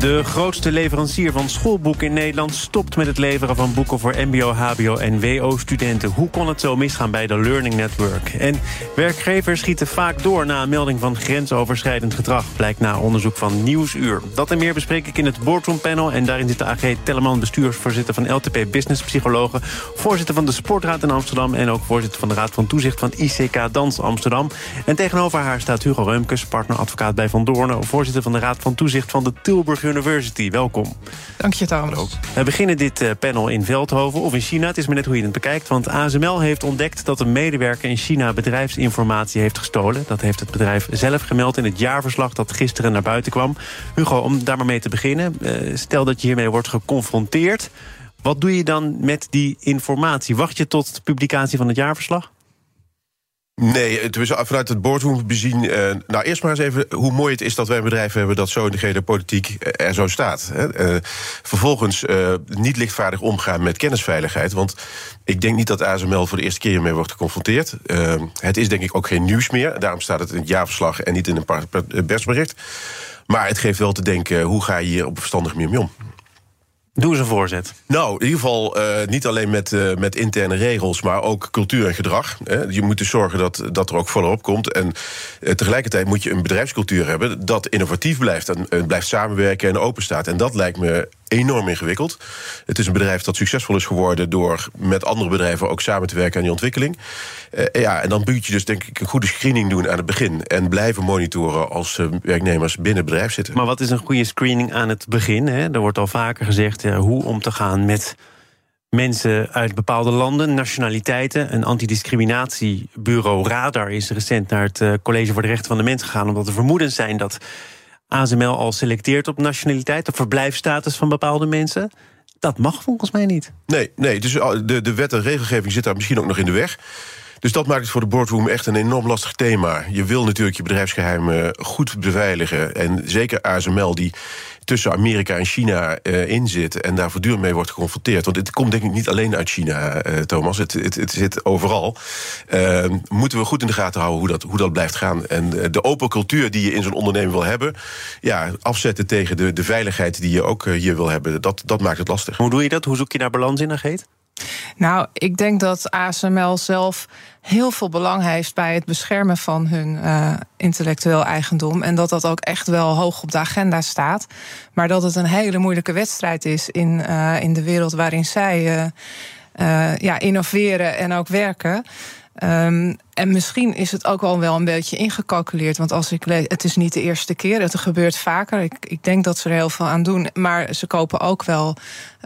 De grootste leverancier van schoolboeken in Nederland stopt met het leveren van boeken voor MBO, HBO en WO-studenten. Hoe kon het zo misgaan bij de Learning Network? En werkgevers schieten vaak door na een melding van grensoverschrijdend gedrag, blijkt na onderzoek van Nieuwsuur. Dat en meer bespreek ik in het Boardroom Panel. En daarin zit de AG Telleman, bestuursvoorzitter van LTP Business Psychologen, voorzitter van de Sportraad in Amsterdam en ook voorzitter van de Raad van Toezicht van ICK Dans Amsterdam. En tegenover haar staat Hugo Reumkes, partneradvocaat bij Van Doornen, voorzitter van de Raad van Toezicht van de Tilburg University. Welkom. Dank je, Thomas. We beginnen dit eh, panel in Veldhoven of in China. Het is maar net hoe je het bekijkt. Want ASML heeft ontdekt dat een medewerker in China bedrijfsinformatie heeft gestolen. Dat heeft het bedrijf zelf gemeld in het jaarverslag dat gisteren naar buiten kwam. Hugo, om daar maar mee te beginnen. Eh, stel dat je hiermee wordt geconfronteerd. Wat doe je dan met die informatie? Wacht je tot de publicatie van het jaarverslag? Nee, is vanuit het boardroom bezien. Uh, nou, eerst maar eens even hoe mooi het is dat wij een bedrijf hebben dat zo in de gele politiek er zo staat. Hè. Uh, vervolgens niet lichtvaardig omgaan met kennisveiligheid. Want ik denk niet dat ASML voor de eerste keer hiermee wordt geconfronteerd. het is denk ik ook geen nieuws meer. Daarom staat het in het jaarverslag en niet in een persbericht. Maar het geeft wel te denken, hoe ga je hier op een verstandige manier mee om? Doe eens een voorzet. Nou, in ieder geval uh, niet alleen met, uh, met interne regels, maar ook cultuur en gedrag. Hè. Je moet dus zorgen dat, dat er ook volop komt. En uh, tegelijkertijd moet je een bedrijfscultuur hebben dat innovatief blijft en blijft samenwerken en open staat. En dat lijkt me enorm ingewikkeld. Het is een bedrijf dat succesvol is geworden door met andere bedrijven ook samen te werken aan die ontwikkeling. Ja, en dan moet je dus denk ik een goede screening doen aan het begin. En blijven monitoren als werknemers binnen het bedrijf zitten. Maar wat is een goede screening aan het begin? Hè? Er wordt al vaker gezegd ja, hoe om te gaan met mensen uit bepaalde landen, nationaliteiten. Een antidiscriminatiebureau Radar is recent naar het uh, College voor de Rechten van de Mens gegaan, omdat er vermoedens zijn dat ASML al selecteert op nationaliteit, op verblijfstatus van bepaalde mensen. Dat mag volgens mij niet. Nee, nee dus de, de wet en regelgeving zit daar misschien ook nog in de weg. Dus dat maakt het voor de boardroom echt een enorm lastig thema. Je wil natuurlijk je bedrijfsgeheimen goed beveiligen. En zeker ASML, die tussen Amerika en China uh, in zit en daar voortdurend mee wordt geconfronteerd. Want het komt denk ik niet alleen uit China, uh, Thomas. Het, het, het, zit overal. Uh, moeten we goed in de gaten houden hoe dat, hoe dat blijft gaan. En de open cultuur die je in zo'n onderneming wil hebben, ja, afzetten tegen de, de veiligheid die je ook hier wil hebben, dat, dat maakt het lastig. Hoe doe je dat? Hoe zoek je daar balans in, Ageet? Nou, ik denk dat ASML zelf heel veel belang heeft bij het beschermen van hun uh, intellectueel eigendom. En dat dat ook echt wel hoog op de agenda staat. Maar dat het een hele moeilijke wedstrijd is in, uh, in de wereld waarin zij uh, ja, innoveren en ook werken. Um, en misschien is het ook al wel een beetje ingecalculeerd. Want als ik lees, het is niet de eerste keer. Het gebeurt vaker. Ik, ik denk dat ze er heel veel aan doen. Maar ze kopen ook wel.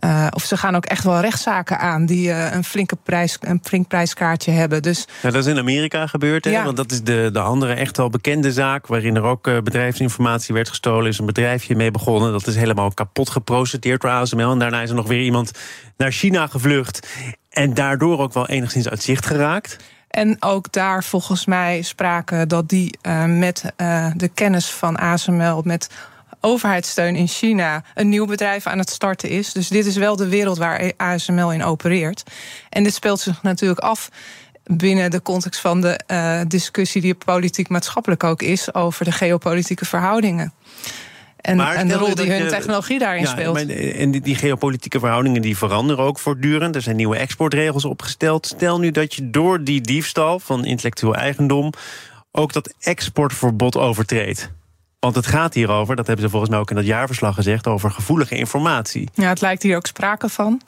Uh, of ze gaan ook echt wel rechtszaken aan die uh, een flinke prijs, een flink prijskaartje hebben. Dus, dat is in Amerika gebeurd. Hè? Ja. Want dat is de, de andere echt wel bekende zaak. Waarin er ook uh, bedrijfsinformatie werd gestolen. Is een bedrijfje mee begonnen. Dat is helemaal kapot geprocedeerd door ASML. En daarna is er nog weer iemand naar China gevlucht. En daardoor ook wel enigszins uit zicht geraakt. En ook daar volgens mij spraken dat die uh, met uh, de kennis van ASML, met overheidssteun in China, een nieuw bedrijf aan het starten is. Dus dit is wel de wereld waar ASML in opereert. En dit speelt zich natuurlijk af binnen de context van de uh, discussie die politiek-maatschappelijk ook is over de geopolitieke verhoudingen. En, en de rol die hun je, technologie daarin ja, speelt. Maar, en die, die, geopolitieke verhoudingen die veranderen ook voortdurend. Er zijn nieuwe exportregels opgesteld. Stel nu dat je door die diefstal van intellectueel eigendom ook dat exportverbod overtreedt. Want het gaat hier over, dat hebben ze volgens mij ook in dat jaarverslag gezegd, over gevoelige informatie. Ja, het lijkt hier ook sprake van.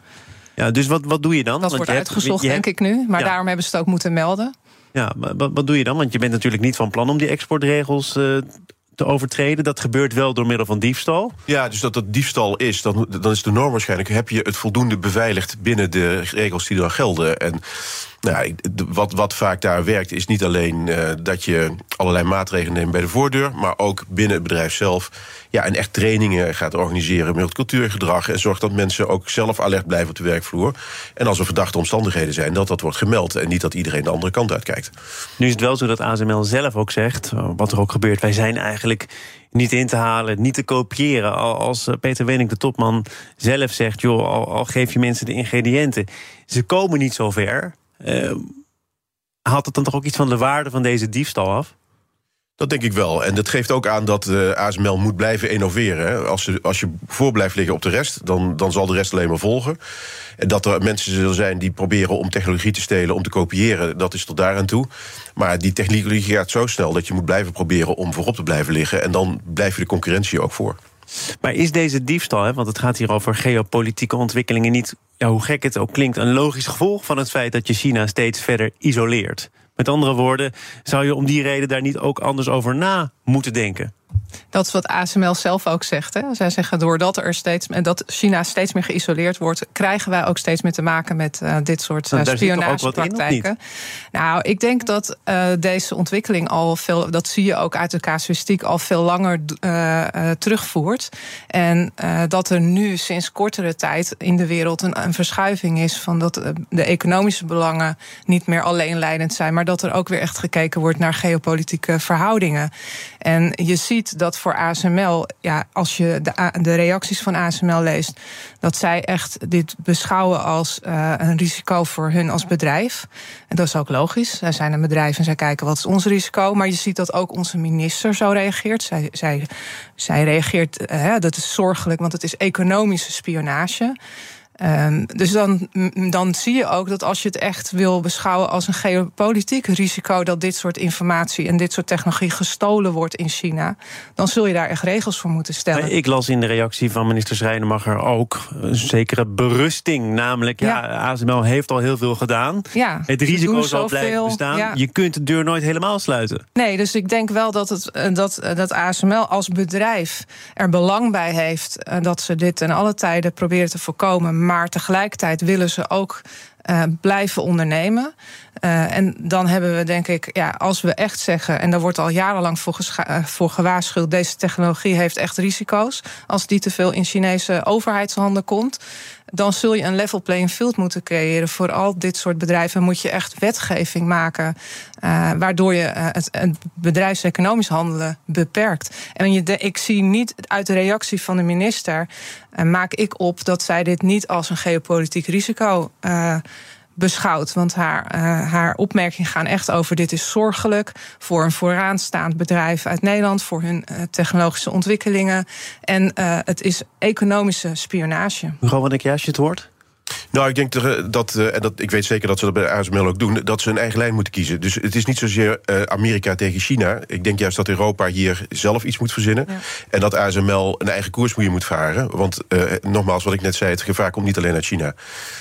Ja, dus wat, wat doe je dan? Dat Want wordt je uitgezocht, hebt, denk ik nu. Maar ja. daarom hebben ze het ook moeten melden. Ja, wat, wat doe je dan? Want je bent natuurlijk niet van plan om die exportregels uh, te overtreden. Dat gebeurt wel door middel van diefstal. Ja, dus dat dat diefstal is, dan, dan is de norm waarschijnlijk... heb je het voldoende beveiligd binnen de regels die er gelden. En Nou, wat, wat vaak daar werkt, is niet alleen uh, dat je allerlei maatregelen neemt bij de voordeur, maar ook binnen het bedrijf zelf. Ja, en echt trainingen gaat organiseren met cultuurgedrag. En zorgt dat mensen ook zelf alert blijven op de werkvloer. En als er verdachte omstandigheden zijn, dat dat wordt gemeld. En niet dat iedereen de andere kant uitkijkt. Nu is het wel zo dat ASML zelf ook zegt, wat er ook gebeurt, wij zijn eigenlijk niet in te halen, niet te kopiëren. Als Peter Wenning, de topman, zelf zegt: joh, al, geef je mensen de ingrediënten, ze komen niet zo ver. Uh, haalt het dan toch ook iets van de waarde van deze diefstal af? Dat denk ik wel. En dat geeft ook aan dat ASML moet blijven innoveren. Als, je, als je voor blijft liggen op de rest, dan, dan zal de rest alleen maar volgen. En dat er mensen zullen zijn die proberen om technologie te stelen, om te kopiëren, dat is tot daar aan toe. Maar die technologie gaat zo snel dat je moet blijven proberen om voorop te blijven liggen. En dan blijf je de concurrentie ook voor. Maar is deze diefstal, hè, want het gaat hier over geopolitieke ontwikkelingen, niet, ja, hoe gek het ook klinkt, een logisch gevolg van het feit dat je China steeds verder isoleert? Met andere woorden, zou je om die reden daar niet ook anders over na moeten denken? Dat is wat ASML zelf ook zegt. Hè. Zij zeggen doordat er steeds dat China steeds meer geïsoleerd wordt, krijgen wij ook steeds meer te maken met uh, dit soort uh, spionagepraktijken. Nou, ik denk dat uh, deze ontwikkeling al veel, dat zie je ook uit de casuïstiek, al veel langer terugvoert. En dat er nu sinds kortere tijd in de wereld een, een verschuiving is van dat de economische belangen niet meer alleen leidend zijn, maar dat er ook weer echt gekeken wordt naar geopolitieke verhoudingen. En je ziet dat voor ASML, ja, als je de, de reacties van ASML leest, dat zij echt dit beschouwen als uh, een risico voor hun als bedrijf. En dat is ook logisch. Zij zijn een bedrijf en zij kijken wat is ons risico. Maar je ziet dat ook onze minister zo reageert. Zij, zij, zij reageert, uh, dat is zorgelijk, want het is economische spionage. Um, dus dan, dan zie je ook dat als je het echt wil beschouwen als een geopolitiek risico dat dit soort informatie en dit soort technologie gestolen wordt in China, dan zul je daar echt regels voor moeten stellen. Ik las in de reactie van minister Schrijnemacher ook een zekere berusting. Namelijk, ja, ASML heeft al heel veel gedaan. Ja, het risico zal blijven bestaan. Je kunt de deur nooit helemaal sluiten. Nee, dus ik denk wel dat, het, eh, dat, eh, dat ASML als bedrijf er belang bij heeft eh, dat ze dit ten alle tijden proberen te voorkomen maar tegelijkertijd willen ze ook uh, blijven ondernemen. Uh, en dan hebben we denk ik, ja, als we echt zeggen, en daar wordt al jarenlang voor, uh, voor gewaarschuwd, deze technologie heeft echt risico's. Als die te veel in Chinese overheidshanden komt, dan zul je een level playing field moeten creëren. Voor al dit soort bedrijven moet je echt wetgeving maken, waardoor je het, het bedrijfseconomisch handelen beperkt. En je ik zie niet uit de reactie van de minister, maak ik op dat zij dit niet als een geopolitiek risico beschouwd. Want haar, uh, haar opmerkingen gaan echt over: dit is zorgelijk voor een vooraanstaand bedrijf uit Nederland, voor hun uh, technologische ontwikkelingen. En uh, het is economische spionage. Denk jij als je het hoort? Nou, ik denk dat, uh, en dat, ik weet zeker dat ze dat bij ASML ook doen, dat ze een eigen lijn moeten kiezen. Dus het is niet zozeer uh, Amerika tegen China. Ik denk juist dat Europa hier zelf iets moet verzinnen. Ja. En dat ASML een eigen koers moet varen. Want uh, nogmaals, wat ik net zei, het gevaar komt niet alleen uit China.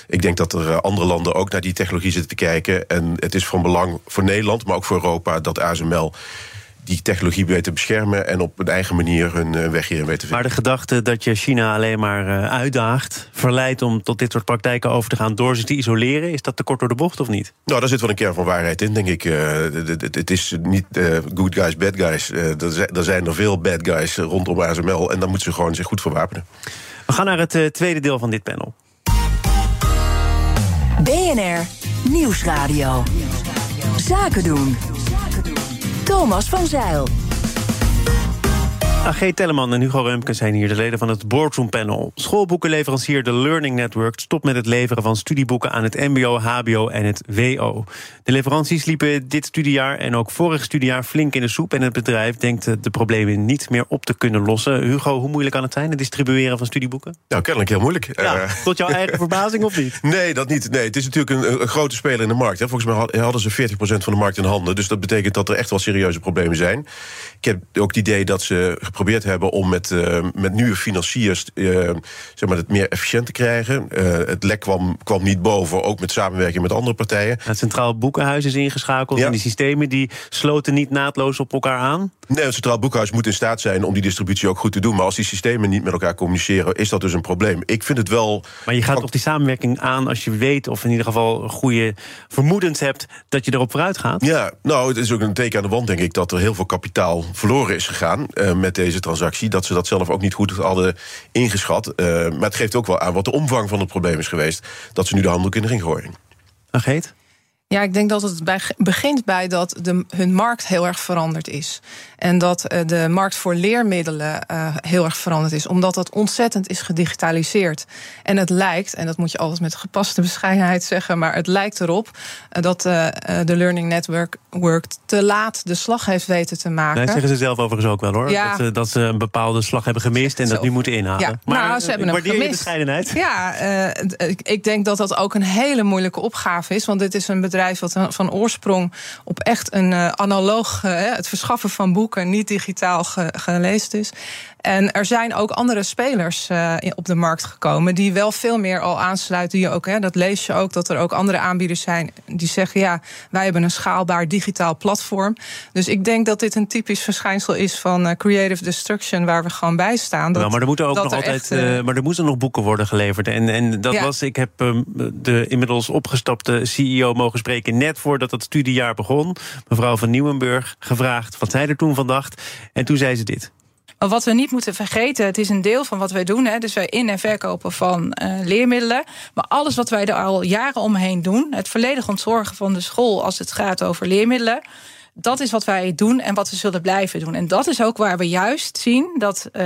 Ik denk dat er andere landen ook naar die technologie zitten te kijken. En het is van belang voor Nederland, maar ook voor Europa, dat ASML die technologie weten beschermen en op een eigen manier hun eh, weg hierin weten vinden. Maar de gedachte dat je China alleen maar uh, uitdaagt, verleidt om tot dit soort praktijken over te gaan door ze te isoleren, is dat te kort door de bocht of niet? Nou, daar zit wel een kern van waarheid in, denk ik. Uh, het is niet good guys, bad guys. er zijn er veel bad guys rondom ASML en dan moeten ze gewoon zich goed verwapenen. We gaan naar het tweede deel van dit panel. BNR Nieuwsradio. Zaken doen. Thomas van Zeil. AG Telleman en Hugo Remke zijn hier de leden van het Boardroom Panel. Schoolboekenleverancier The Learning Network stopt met het leveren van studieboeken aan het MBO, HBO en het WO. De leveranties liepen dit studiejaar en ook vorig studiejaar flink in de soep. En het bedrijf denkt de problemen niet meer op te kunnen lossen. Hugo, hoe moeilijk kan het zijn, het distribueren van studieboeken? Nou, kennelijk heel moeilijk. Ja, uh, tot jouw eigen verbazing of niet? Nee, dat niet. Nee, het is natuurlijk een, een grote speler in de markt. Hè. Volgens mij hadden ze 40% van de markt in handen. Dus dat betekent dat er echt wel serieuze problemen zijn. Ik heb ook het idee dat ze geprobeerd hebben om met, met nieuwe financiers zeg maar, het meer efficiënt te krijgen. het lek kwam, kwam niet boven, ook met samenwerking met andere partijen. Het Centraal Boekenhuis is ingeschakeld en die systemen die sloten niet naadloos op elkaar aan? Nee, het Centraal Boekhuis moet in staat zijn om die distributie ook goed te doen. Maar als die systemen niet met elkaar communiceren, is dat dus een probleem. Ik vind het wel. Maar je gaat op die samenwerking aan als je weet, of in ieder geval goede vermoedens hebt, dat je erop vooruit gaat? Ja, nou, het is ook een teken aan de wand, denk ik, dat er heel veel kapitaal verloren is gegaan uh, met deze transactie. Dat ze dat zelf ook niet goed hadden ingeschat. Uh, maar het geeft ook wel aan wat de omvang van het probleem is geweest. Dat ze nu de handdoek in de ring gooien. Ja, ik denk dat het bij, begint bij dat de, hun markt heel erg veranderd is. En dat uh, de markt voor leermiddelen uh, heel erg veranderd is. Omdat dat ontzettend is gedigitaliseerd. En het lijkt, en dat moet je altijd met gepaste bescheidenheid zeggen, maar het lijkt erop uh, dat de Learning Network work te laat de slag heeft weten te maken. Dat zeggen ze zelf overigens ook wel hoor. Ja. Dat, dat, ze een bepaalde slag hebben gemist en dat nu moeten inhalen. Ja, maar nou, ze hebben hem gemist. bescheidenheid. Ja, ik denk dat dat ook een hele moeilijke opgave is. Want dit is een bedrijf wat van oorsprong op echt een analoog, het verschaffen van boeken niet digitaal gelezen is. En er zijn ook andere spelers uh, op de markt gekomen die wel veel meer al aansluiten. Die ook, hè, dat lees je ook, dat er ook andere aanbieders zijn die zeggen: ja, wij hebben een schaalbaar digitaal platform. Dus ik denk dat dit een typisch verschijnsel is van uh, creative destruction, waar we gewoon bij staan. Dat, nou, maar er moeten ook nog altijd, echt, uh, maar er moeten nog boeken worden geleverd. En, en dat was, ik heb um, de inmiddels opgestapte CEO mogen spreken net voordat het studiejaar begon. Mevrouw van Nieuwenburg gevraagd wat zij er toen van dacht. En toen zei ze dit. Maar wat we niet moeten vergeten, het is een deel van wat wij doen. Hè, dus wij in- en verkopen van uh, leermiddelen. Maar alles wat wij er al jaren omheen doen, het volledig ontzorgen van de school als het gaat over leermiddelen. Dat is wat wij doen en wat we zullen blijven doen. En dat is ook waar we juist zien dat uh,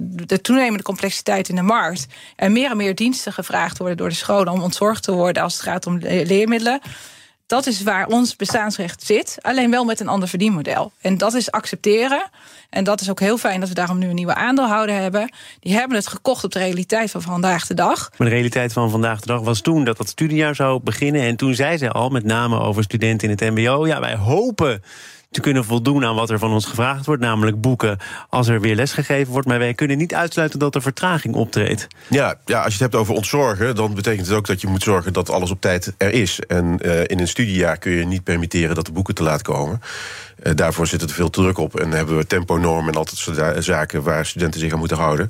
de toenemende complexiteit in de markt. er meer en meer diensten gevraagd worden door de scholen om ontzorgd te worden als het gaat om leermiddelen. Dat is waar ons bestaansrecht zit, alleen wel met een ander verdienmodel. En dat is accepteren. En dat is ook heel fijn dat we daarom nu een nieuwe aandeelhouder hebben. Die hebben het gekocht op de realiteit van vandaag de dag. Maar de realiteit van vandaag de dag was toen dat het studiejaar zou beginnen. En toen zei ze al, met name over studenten in het MBO. Ja, wij hopen te kunnen voldoen aan wat er van ons gevraagd wordt, namelijk boeken als er weer lesgegeven wordt. Maar wij kunnen niet uitsluiten dat er vertraging optreedt. Ja, ja als je het hebt over ontzorgen, dan betekent het ook dat je moet zorgen dat alles op tijd er is. En uh, in een studiejaar kun je niet permitteren dat de boeken te laat komen. Uh, daarvoor zit er veel druk op en hebben we temponormen en altijd soort zaken waar studenten zich aan moeten houden.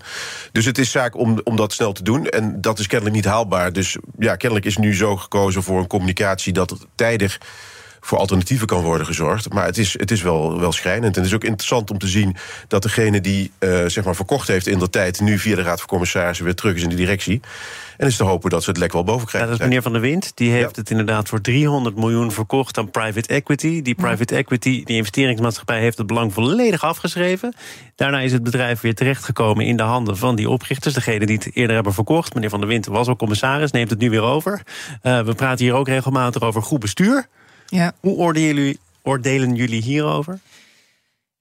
Dus het is zaak om, om dat snel te doen. En dat is kennelijk niet haalbaar. Dus ja, kennelijk is nu zo gekozen voor een communicatie dat tijdig voor alternatieven kan worden gezorgd. Maar het is, het is wel, wel schrijnend. En het is ook interessant om te zien dat degene die uh, zeg maar verkocht heeft in de tijd... nu via de Raad van Commissarissen weer terug is in de directie. En is te hopen dat ze het lek wel boven krijgen. Ja, dat is meneer Van der Wind. Die heeft het inderdaad voor 300 miljoen verkocht aan private equity. Die private equity, die investeringsmaatschappij, heeft het belang volledig afgeschreven. Daarna is het bedrijf weer terechtgekomen in de handen van die oprichters. Degene die het eerder hebben verkocht. Meneer Van der Wind was ook commissaris, neemt het nu weer over. Uh, we praten hier ook regelmatig over goed bestuur. Ja. Hoe oordelen jullie, oordelen jullie hierover?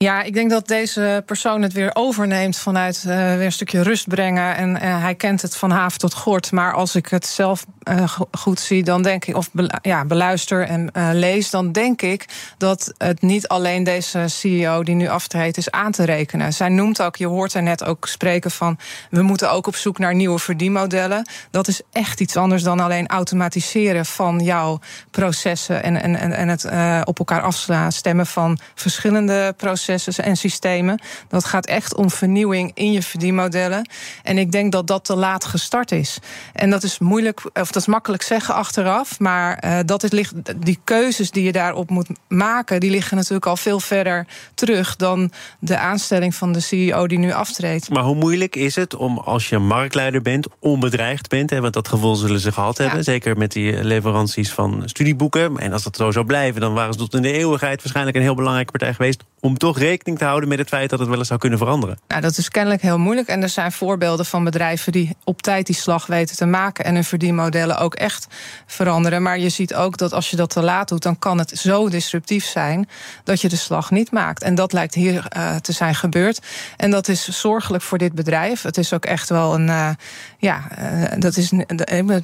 Ja, ik denk dat deze persoon het weer overneemt vanuit uh, weer een stukje rust brengen. En uh, hij kent het van haven tot gort. Maar als ik het zelf uh, goed zie, dan denk ik, of ja, beluister en lees, dan denk ik dat het niet alleen deze CEO die nu aftreedt is aan te rekenen. Zij noemt ook, je hoort er net ook spreken van, we moeten ook op zoek naar nieuwe verdienmodellen. Dat is echt iets anders dan alleen automatiseren van jouw processen en, en, en het op elkaar afstemmen van verschillende processen en systemen. Dat gaat echt om vernieuwing in je verdienmodellen. En ik denk dat dat te laat gestart is. En dat is moeilijk, of dat is makkelijk zeggen achteraf. Maar uh, dat is, ligt, die keuzes die je daarop moet maken, die liggen natuurlijk al veel verder terug dan de aanstelling van de CEO die nu aftreedt. Maar hoe moeilijk is het om als je marktleider bent, onbedreigd bent, hè, want dat gevoel zullen ze gehad hebben, ja. zeker met die leveranties van studieboeken. En als dat zo zou blijven, dan waren ze tot in de eeuwigheid waarschijnlijk een heel belangrijke partij geweest om toch rekening te houden met het feit dat het wel eens zou kunnen veranderen? Nou, dat is kennelijk heel moeilijk. En er zijn voorbeelden van bedrijven die op tijd die slag weten te maken en hun verdienmodellen ook echt veranderen. Maar je ziet ook dat als je dat te laat doet, dan kan het zo disruptief zijn dat je de slag niet maakt. En dat lijkt hier uh, te zijn gebeurd. En dat is zorgelijk voor dit bedrijf. Het is ook echt wel een. Uh, ja, uh, dat is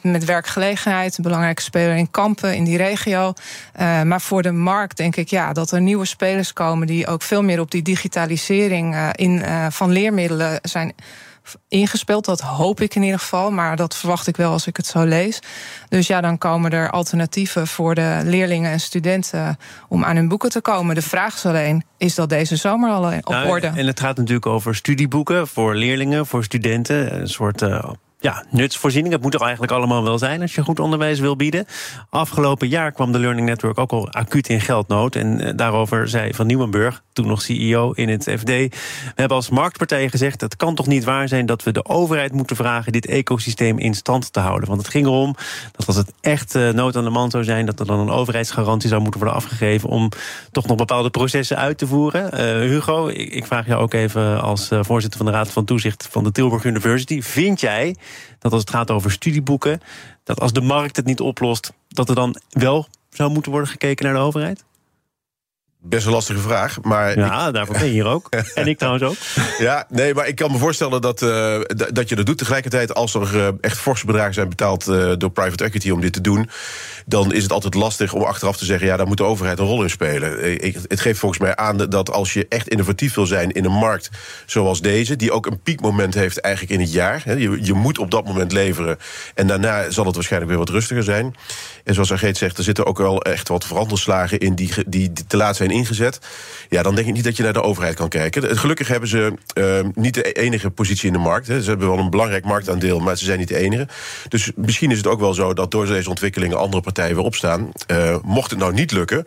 met werkgelegenheid, een belangrijke speler in kampen in die regio. maar voor de markt denk ik ja, dat er nieuwe spelers komen die ook veel meer op die digitalisering uh, in, uh, van leermiddelen zijn ingespeeld. Dat hoop ik in ieder geval, maar dat verwacht ik wel als ik het zo lees. Dus ja, dan komen er alternatieven voor de leerlingen en studenten om aan hun boeken te komen. De vraag is alleen: is dat deze zomer al op nou, orde? En het gaat natuurlijk over studieboeken voor leerlingen, voor studenten. Een soort. Uh, ja, nutsvoorziening. Het moet er eigenlijk allemaal wel zijn als je goed onderwijs wil bieden. Afgelopen jaar kwam de Learning Network ook al acuut in geldnood. En eh, daarover zei Van Nieuwenburg, toen nog CEO in het FD... we hebben als marktpartij gezegd... het kan toch niet waar zijn dat we de overheid moeten vragen... dit ecosysteem in stand te houden. Want het ging erom dat als het echt uh, nood aan de man zou zijn... dat er dan een overheidsgarantie zou moeten worden afgegeven... om toch nog bepaalde processen uit te voeren. Uh, Hugo, ik, vraag jou ook even als voorzitter van de Raad van Toezicht... van de Tilburg University. Vind jij dat als het gaat over studieboeken, dat als de markt het niet oplost, dat er dan wel zou moeten worden gekeken naar de overheid? Best een lastige vraag, maar... Ja, ik... daarvoor ben je hier ook. en ik trouwens ook. Ja, nee, maar ik kan me voorstellen dat, uh, dat je dat doet. Tegelijkertijd, als er uh, echt forse bedragen zijn betaald uh, door private equity om dit te doen... dan is het altijd lastig om achteraf te zeggen... ja, daar moet de overheid een rol in spelen. Ik, het geeft volgens mij aan dat als je echt innovatief wil zijn in een markt zoals deze... die ook een piekmoment heeft eigenlijk in het jaar... Hè, je, je moet op dat moment leveren en daarna zal het waarschijnlijk weer wat rustiger zijn... En zoals Argeet zegt, er zitten ook wel echt wat veranderslagen in die, die te laat zijn ingezet. Ja, dan denk ik niet dat je naar de overheid kan kijken. Gelukkig hebben ze uh, niet de enige positie in de markt. Hè. Ze hebben wel een belangrijk marktaandeel, maar ze zijn niet de enige. Dus misschien is het ook wel zo dat door deze ontwikkelingen andere partijen weer opstaan. Uh, mocht het nou niet lukken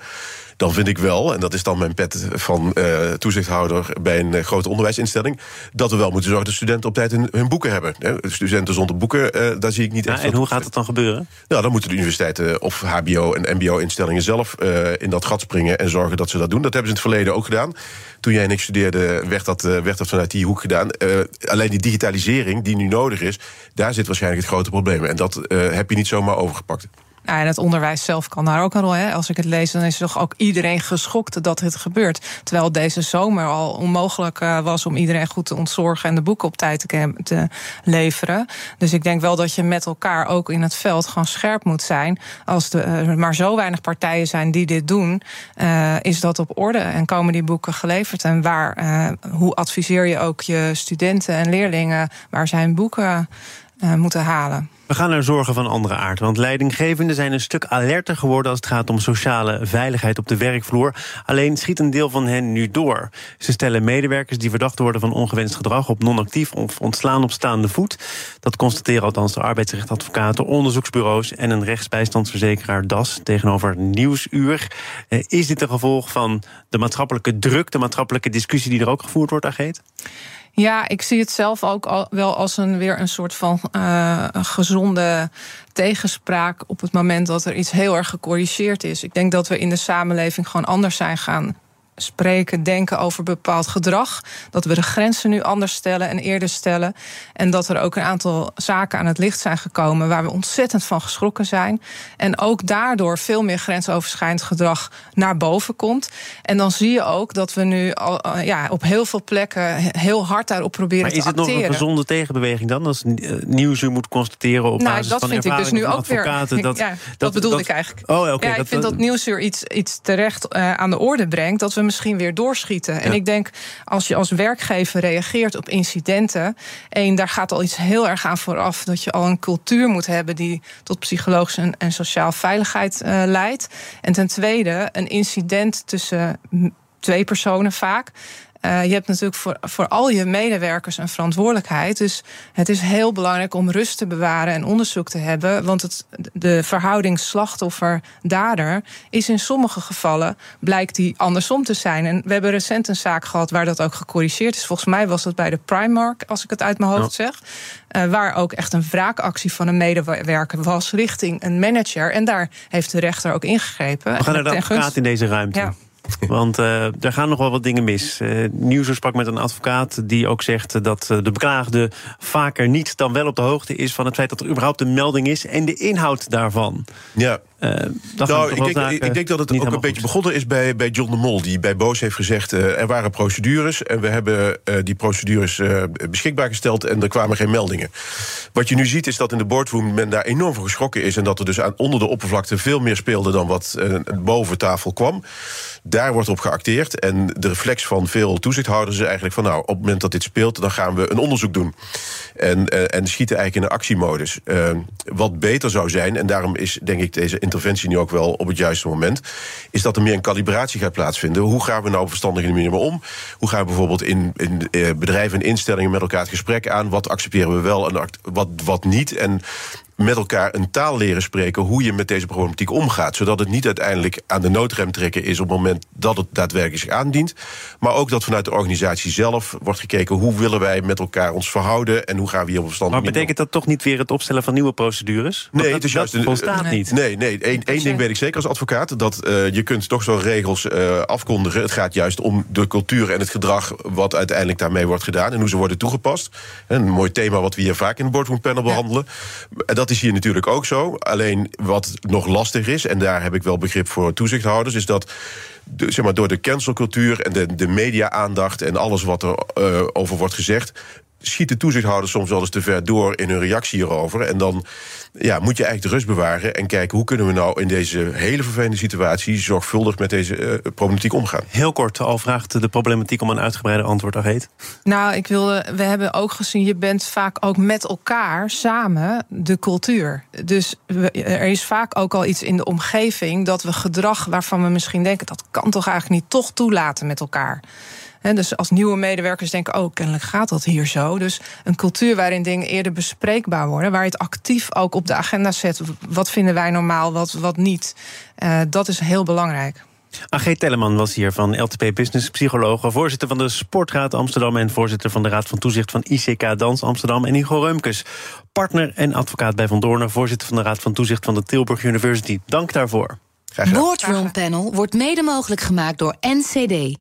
dan vind ik wel, en dat is dan mijn pet van uh, toezichthouder bij een uh, grote onderwijsinstelling, dat we wel moeten zorgen dat studenten op tijd hun, hun boeken hebben. Hè. Studenten zonder boeken, uh, daar zie ik niet echt. Ja, en hoe gaat het dan gebeuren? Nou, dan moeten de universiteiten of HBO- en MBO-instellingen zelf in dat gat springen en zorgen dat ze dat doen. Dat hebben ze in het verleden ook gedaan. Toen jij en ik studeerde, werd dat, werd dat vanuit die hoek gedaan. alleen die digitalisering die nu nodig is, daar zit waarschijnlijk het grote probleem. En dat heb je niet zomaar overgepakt. Nou, en het onderwijs zelf kan daar ook een rol. Hè. Als ik het lees, dan is toch ook iedereen geschokt dat het gebeurt. Terwijl deze zomer al onmogelijk uh, was om iedereen goed te ontzorgen en de boeken op tijd te, leveren. Dus ik denk wel dat je met elkaar ook in het veld gewoon scherp moet zijn. Als er uh, maar zo weinig partijen zijn die dit doen, uh, is dat op orde en komen die boeken geleverd. En waar, hoe adviseer je ook je studenten en leerlingen waar zijn boeken moeten halen? We gaan naar zorgen van andere aard. Want leidinggevenden zijn een stuk alerter geworden als het gaat om sociale veiligheid op de werkvloer. Alleen schiet een deel van hen nu door. Ze stellen medewerkers die verdacht worden van ongewenst gedrag op non-actief of ontslaan op staande voet. Dat constateren althans de arbeidsrechtadvocaten, onderzoeksbureaus en een rechtsbijstandsverzekeraar DAS tegenover Nieuwsuur. Eh, is dit een gevolg van de maatschappelijke druk, de maatschappelijke discussie die er ook gevoerd wordt, Ageet? Ja, ik zie het zelf ook al wel als een, weer een soort van uh, gezonde tegenspraak op het moment dat er iets heel erg gecorrigeerd is. Ik denk dat we in de samenleving gewoon anders zijn gaan spreken, denken over bepaald gedrag. Dat we de grenzen nu anders stellen en eerder stellen. En dat er ook een aantal zaken aan het licht zijn gekomen waar we ontzettend van geschrokken zijn. En ook daardoor veel meer grensoverschrijdend gedrag naar boven komt. En dan zie je ook dat we nu al, eh, ja, op heel veel plekken heel hard daarop proberen te acteren. Maar is het nog een gezonde tegenbeweging dan? Als eh, nieuws u moet constateren op nou, basis dat van vind ik dus nu ook weer. Dat, ja, dat, bedoelde ik eigenlijk. Oh, okay, ja, ik vind dat Nieuwsuur iets, iets terecht uh, aan de orde brengt. Dat we misschien weer doorschieten. En ik denk, als je als werkgever reageert op incidenten... één, daar gaat al iets heel erg aan vooraf... dat je al een cultuur moet hebben die tot psychologische en, en sociaal veiligheid uh, leidt. En ten tweede, een incident tussen twee personen vaak. Uh, je hebt natuurlijk voor, voor al je medewerkers een verantwoordelijkheid. Dus het is heel belangrijk om rust te bewaren en onderzoek te hebben. Want het, de verhouding slachtoffer-dader is in sommige gevallen blijkt die andersom te zijn. En we hebben recent een zaak gehad waar dat ook gecorrigeerd is. Volgens mij was dat bij de Primark, als ik het uit mijn hoofd zeg. Uh, waar ook echt een wraakactie van een medewerker was richting een manager. En daar heeft de rechter ook ingegrepen. We gaan er dan praten in deze ruimte. Ja. Want uh, er gaan nog wel wat dingen mis. Uh, Nieuwsuur sprak met een advocaat die ook zegt dat uh, de beklaagde vaker niet dan wel op de hoogte is van het feit dat er überhaupt een melding is en de inhoud daarvan. Ja. nou, ik denk, ik denk, dat het ook een beetje begonnen is bij, bij John de Mol, die bij Boos heeft gezegd: er waren procedures en we hebben die procedures beschikbaar gesteld en er kwamen geen meldingen. Wat je nu ziet is dat in de boardroom men daar enorm voor geschrokken is en dat er dus aan, onder de oppervlakte veel meer speelde dan wat boven tafel kwam. Daar wordt op geacteerd. En de reflex van veel toezichthouders is eigenlijk van... nou, op het moment dat dit speelt, dan gaan we een onderzoek doen. En, uh, en schieten eigenlijk in een actiemodus. Uh, wat beter zou zijn, en daarom is denk ik deze interventie nu ook wel op het juiste moment... is dat er meer een calibratie gaat plaatsvinden. Hoe gaan we nou op verstandige manier om? Hoe gaan we bijvoorbeeld in, in uh, bedrijven en instellingen met elkaar het gesprek aan? Wat accepteren we wel en wat, wat niet? En met elkaar een taal leren spreken hoe je met deze problematiek omgaat. Zodat het niet uiteindelijk aan de noodrem trekken is op het moment dat het daadwerkelijk zich aandient. Maar ook dat vanuit de organisatie zelf wordt gekeken hoe willen wij met elkaar ons verhouden en hoe gaan we hier op verstand. Maar betekent dat toch niet weer het opstellen van nieuwe procedures? nee, dat, het is juist. volstaat nee. niet. Nee, nee. Eén ding weet ik zeker als advocaat: dat uh, je kunt toch zo regels uh, afkondigen. Het gaat juist om de cultuur en het gedrag wat uiteindelijk daarmee wordt gedaan en hoe ze worden toegepast. Een mooi thema wat we hier vaak in het boardroom panel behandelen. Ja. Dat is hier natuurlijk ook zo. Alleen wat nog lastig is, en daar heb ik wel begrip voor toezichthouders, is dat zeg maar, door de cancelcultuur en de, de media-aandacht en alles wat er uh, over wordt gezegd, schieten toezichthouders soms wel eens te ver door in hun reactie hierover. En dan ja, moet je eigenlijk de rust bewaren en kijken hoe kunnen we nou in deze hele vervelende situatie zorgvuldig met deze uh, problematiek omgaan. Heel kort, al vraagt de problematiek om een uitgebreide antwoord al heet. Nou, ik wilde, we hebben ook gezien, je bent vaak ook met elkaar samen de cultuur. Dus we, er is vaak ook al iets in de omgeving dat we gedrag waarvan we misschien denken dat kan toch eigenlijk niet toch toelaten met elkaar. Dus als nieuwe medewerkers denken, oh, kennelijk gaat dat hier zo. Dus een cultuur waarin dingen eerder bespreekbaar worden, waar je het actief ook op de agenda zet. Wat vinden wij normaal, wat, wat niet? Uh, dat is heel belangrijk. AG Telleman was hier van LTP Business, psycholoog, voorzitter van de Sportraad Amsterdam en voorzitter van de Raad van Toezicht van ICK Dans Amsterdam. En Hugo Reumkes, partner en advocaat bij Van Doornen, voorzitter van de Raad van Toezicht van de Tilburg University. Dank daarvoor. Boardroom Panel wordt mede mogelijk gemaakt door NCD